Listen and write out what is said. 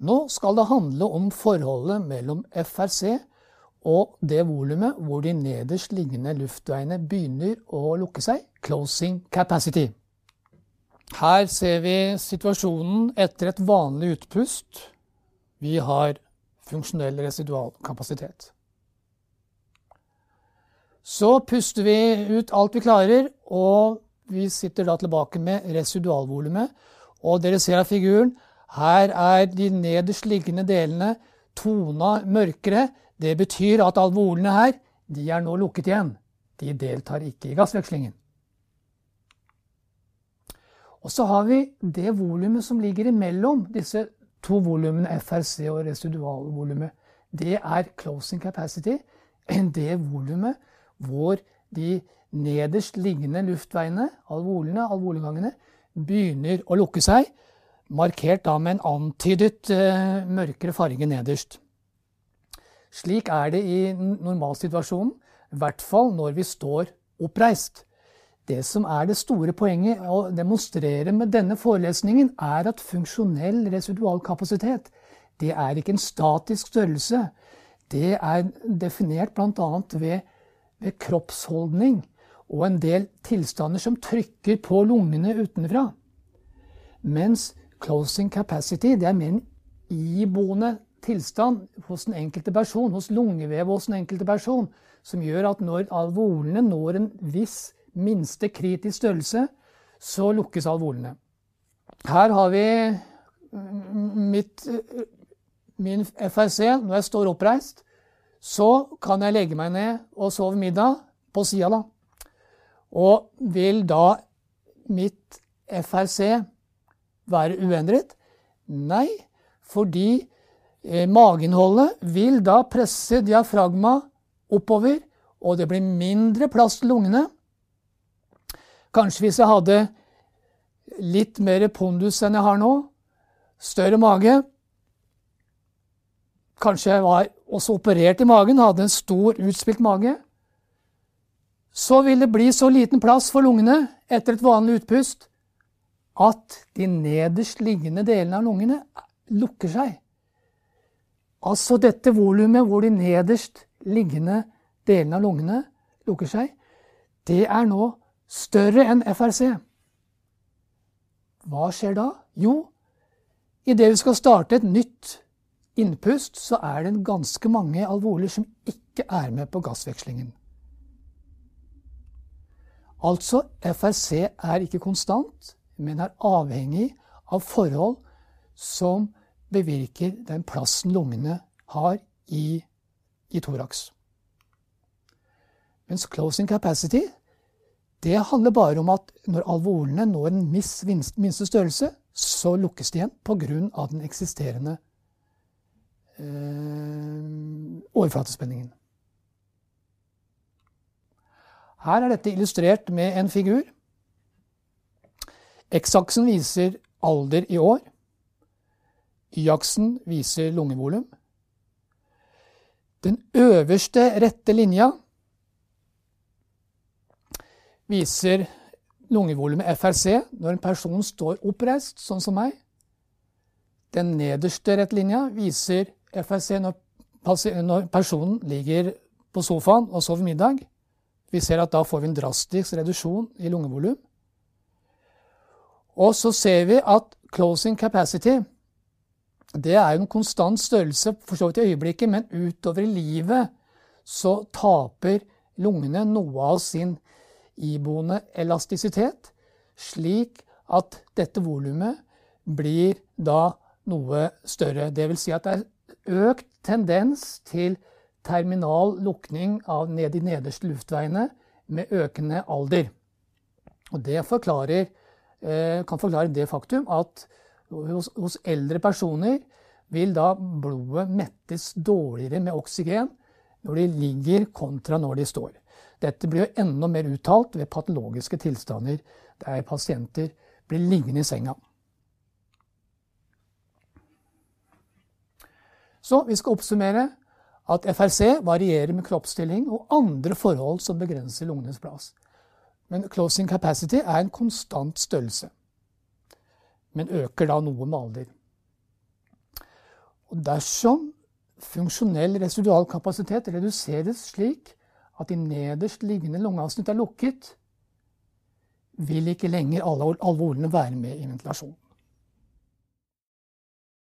Nå skal det handle om forholdet mellom FRC og det volumet hvor de nederst liggende luftveiene begynner å lukke seg, closing capacity. Her ser vi situasjonen etter et vanlig utpust. Vi har funksjonell residualkapasitet. Så puster vi ut alt vi klarer, og vi sitter da tilbake med residualvolumet. Og dere ser av figuren, her er de nederst liggende delene tona mørkere. Det betyr at alvolene her de er nå lukket igjen. De deltar ikke i gassvekslingen. Og så har vi det volumet som ligger imellom disse to volumene, FRC og residualvolumet. Det er closing capacity. Det volumet hvor de nederst liggende luftveiene, alvolene, alvolegangene, begynner å lukke seg, markert da med en antydet uh, mørkere farge nederst. Slik er det i normalsituasjonen, i hvert fall når vi står oppreist. Det som er det store poenget å demonstrere med denne forelesningen, er at funksjonell residualkapasitet det er ikke en statisk størrelse. Det er definert bl.a. Ved, ved kroppsholdning og en del tilstander som trykker på lungene utenfra. Mens closing capacity det er mer en iboende tilstand hos den enkelte person, hos lungevevet hos den enkelte person, som gjør at når alvolene når en viss minste kritisk størrelse, så lukkes alvolene. Her har vi mitt, min FRC når jeg står oppreist. Så kan jeg legge meg ned og sove middag på sida, da. Og vil da mitt FRC være uendret? Nei, fordi eh, mageinnholdet vil da presse diafragma oppover, og det blir mindre plass til lungene. Kanskje hvis jeg hadde litt mer pondus enn jeg har nå, større mage Kanskje jeg var også operert i magen, hadde en stor, utspilt mage. Så vil det bli så liten plass for lungene etter et vanlig utpust at de nederst liggende delene av lungene lukker seg. Altså dette volumet hvor de nederst liggende delene av lungene lukker seg, det er nå større enn FRC. Hva skjer da? Jo, idet vi skal starte et nytt innpust, så er det ganske mange alvorlige som ikke er med på gassvekslingen. Altså, FRC er ikke konstant, men er avhengig av forhold som bevirker den plassen lungene har i, i thorax. Mens closing capacity det handler bare om at når alvorene når en minste størrelse, så lukkes de igjen pga. den eksisterende eh, overflatespenningen. Her er dette illustrert med en figur. X-aksen viser alder i år. Y-aksen viser lungevolum. Den øverste rette linja viser lungevolumet FRC når en person står oppreist, sånn som meg. Den nederste rette linja viser FRC når, når personen ligger på sofaen og sover middag. Vi ser at da får vi en drastisk reduksjon i lungevolum. Og så ser vi at closing capacity det er en konstant størrelse for så vidt i øyeblikket, men utover i livet så taper lungene noe av sin iboende elastisitet, slik at dette volumet blir da noe større. Vil si at det er økt tendens til terminal lukning av ned de nederste luftveiene med økende alder. Og det forklarer, kan forklare det faktum at hos, hos eldre personer vil da blodet mettes dårligere med oksygen når de ligger kontra når de står. Dette blir jo enda mer uttalt ved patologiske tilstander der pasienter blir liggende i senga. Så vi skal oppsummere at FRC varierer med kroppsstilling og andre forhold som begrenser lungenes plass. Men closing capacity er en konstant størrelse, men øker da noe med alder. Og dersom funksjonell residual kapasitet reduseres slik at de nederst liggende lungeavsnitt er lukket, vil ikke lenger alle alvorene være med i ventilasjonen.